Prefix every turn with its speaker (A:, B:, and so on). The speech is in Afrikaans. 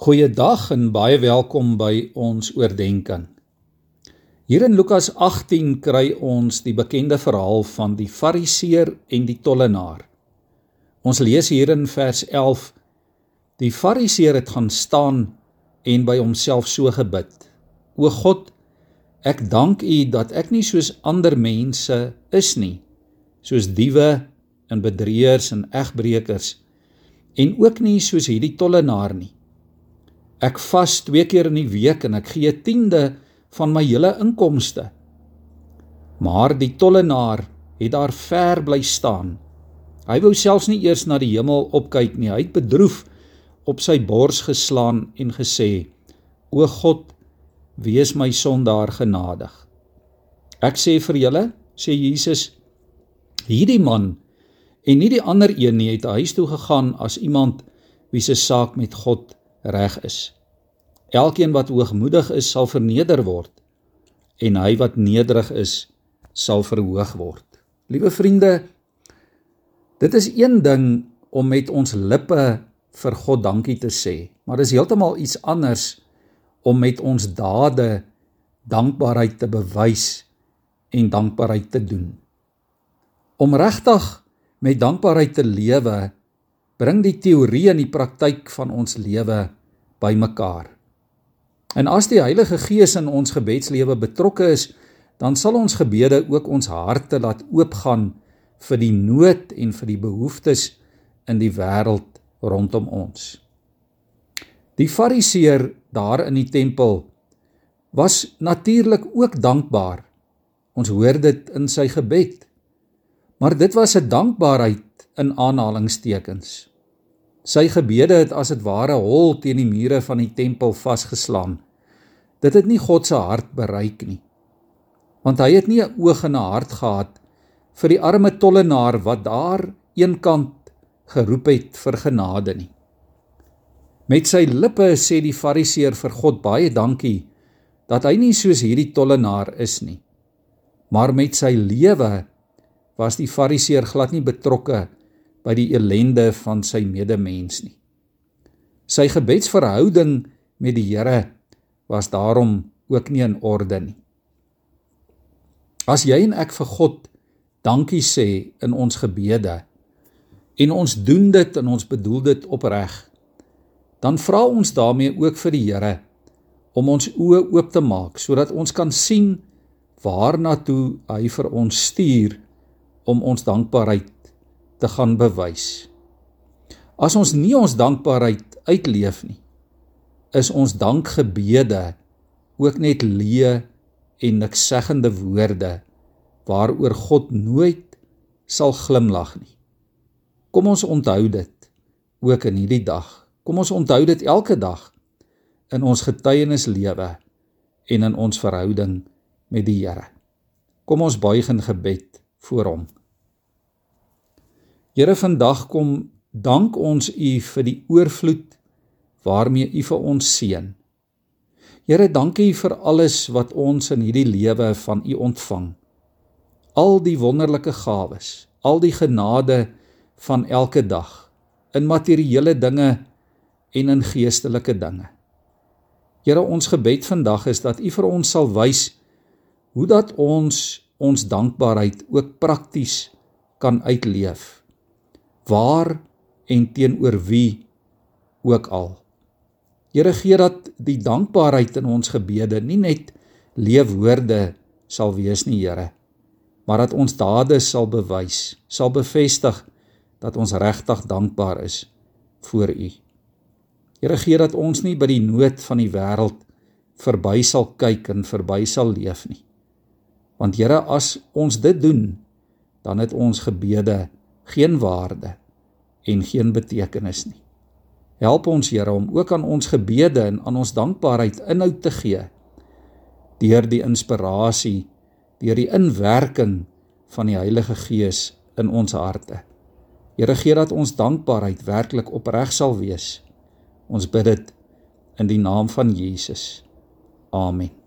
A: Goeiedag en baie welkom by ons oordeenking. Hier in Lukas 18 kry ons die bekende verhaal van die Fariseer en die tollenaar. Ons lees hier in vers 11: Die Fariseer het gaan staan en by homself so gebid: O God, ek dank U dat ek nie soos ander mense is nie, soos diewe en bedrieërs en egbreekers en ook nie soos hierdie tollenaar nie. Ek vas 2 keer in die week en ek gee 10de van my hele inkomste. Maar die tollenaar het daar ver bly staan. Hy wou selfs nie eers na die hemel opkyk nie. Hy het bedroef op sy bors geslaan en gesê: "O God, wees my sondaar genadig." Ek sê vir julle, sê Jesus, hierdie man en nie die ander een nie het huis toe gegaan as iemand wie se saak met God reg is. Elkeen wat hoogmoedig is, sal verneder word en hy wat nederig is, sal verhoog word. Liewe vriende, dit is een ding om met ons lippe vir God dankie te sê, maar dis heeltemal iets anders om met ons dade dankbaarheid te bewys en dankbaarheid te doen. Om regtig met dankbaarheid te lewe, bring die teorie en die praktyk van ons lewe bymekaar. En as die Heilige Gees in ons gebedslewe betrokke is, dan sal ons gebede ook ons harte laat oopgaan vir die nood en vir die behoeftes in die wêreld rondom ons. Die Fariseer daar in die tempel was natuurlik ook dankbaar. Ons hoor dit in sy gebed. Maar dit was 'n dankbaarheid in aanhalingstekens. Sy gebede het as dit ware hol teen die mure van die tempel vasgeslaan. Dit het nie God se hart bereik nie. Want hy het nie 'n oog en 'n hart gehad vir die arme tollenaar wat daar eenkant geroep het vir genade nie. Met sy lippe sê die fariseer vir God baie dankie dat hy nie soos hierdie tollenaar is nie. Maar met sy lewe was die fariseer glad nie betrokke by die elende van sy medemens nie. Sy gebedsverhouding met die Here was daarom ook nie in orde nie. As jy en ek vir God dankie sê in ons gebede en ons doen dit en ons bedoel dit opreg, dan vra ons daarmee ook vir die Here om ons oë oop te maak sodat ons kan sien waarna toe hy vir ons stuur om ons dankbaarheid te gaan bewys. As ons nie ons dankbaarheid uitleef nie, is ons dankgebede ook net leë en niksseggende woorde waaroor God nooit sal glimlag nie. Kom ons onthou dit ook in hierdie dag. Kom ons onthou dit elke dag in ons getuienislewe en in ons verhouding met die Here. Kom ons buig in gebed voor hom. Here vandag kom dank ons U vir die oorvloed waarmee U vir ons seën. Here, dankie vir alles wat ons in hierdie lewe van U ontvang. Al die wonderlike gawes, al die genade van elke dag in materiële dinge en in geestelike dinge. Here, ons gebed vandag is dat U vir ons sal wys hoe dat ons ons dankbaarheid ook prakties kan uitleef waar en teenoor wie ook al. Here gee dat die dankbaarheid in ons gebede nie net leefwoorde sal wees nie, Here, maar dat ons dade sal bewys, sal bevestig dat ons regtig dankbaar is voor U. Here gee dat ons nie by die nood van die wêreld verby sal kyk en verby sal leef nie. Want Here, as ons dit doen, dan het ons gebede geen waarde en geen betekenis nie. Help ons Here om ook aan ons gebede en aan ons dankbaarheid inhoud te gee deur die inspirasie, deur die inwerking van die Heilige Gees in ons harte. Here gee dat ons dankbaarheid werklik opreg sal wees. Ons bid dit in die naam van Jesus. Amen.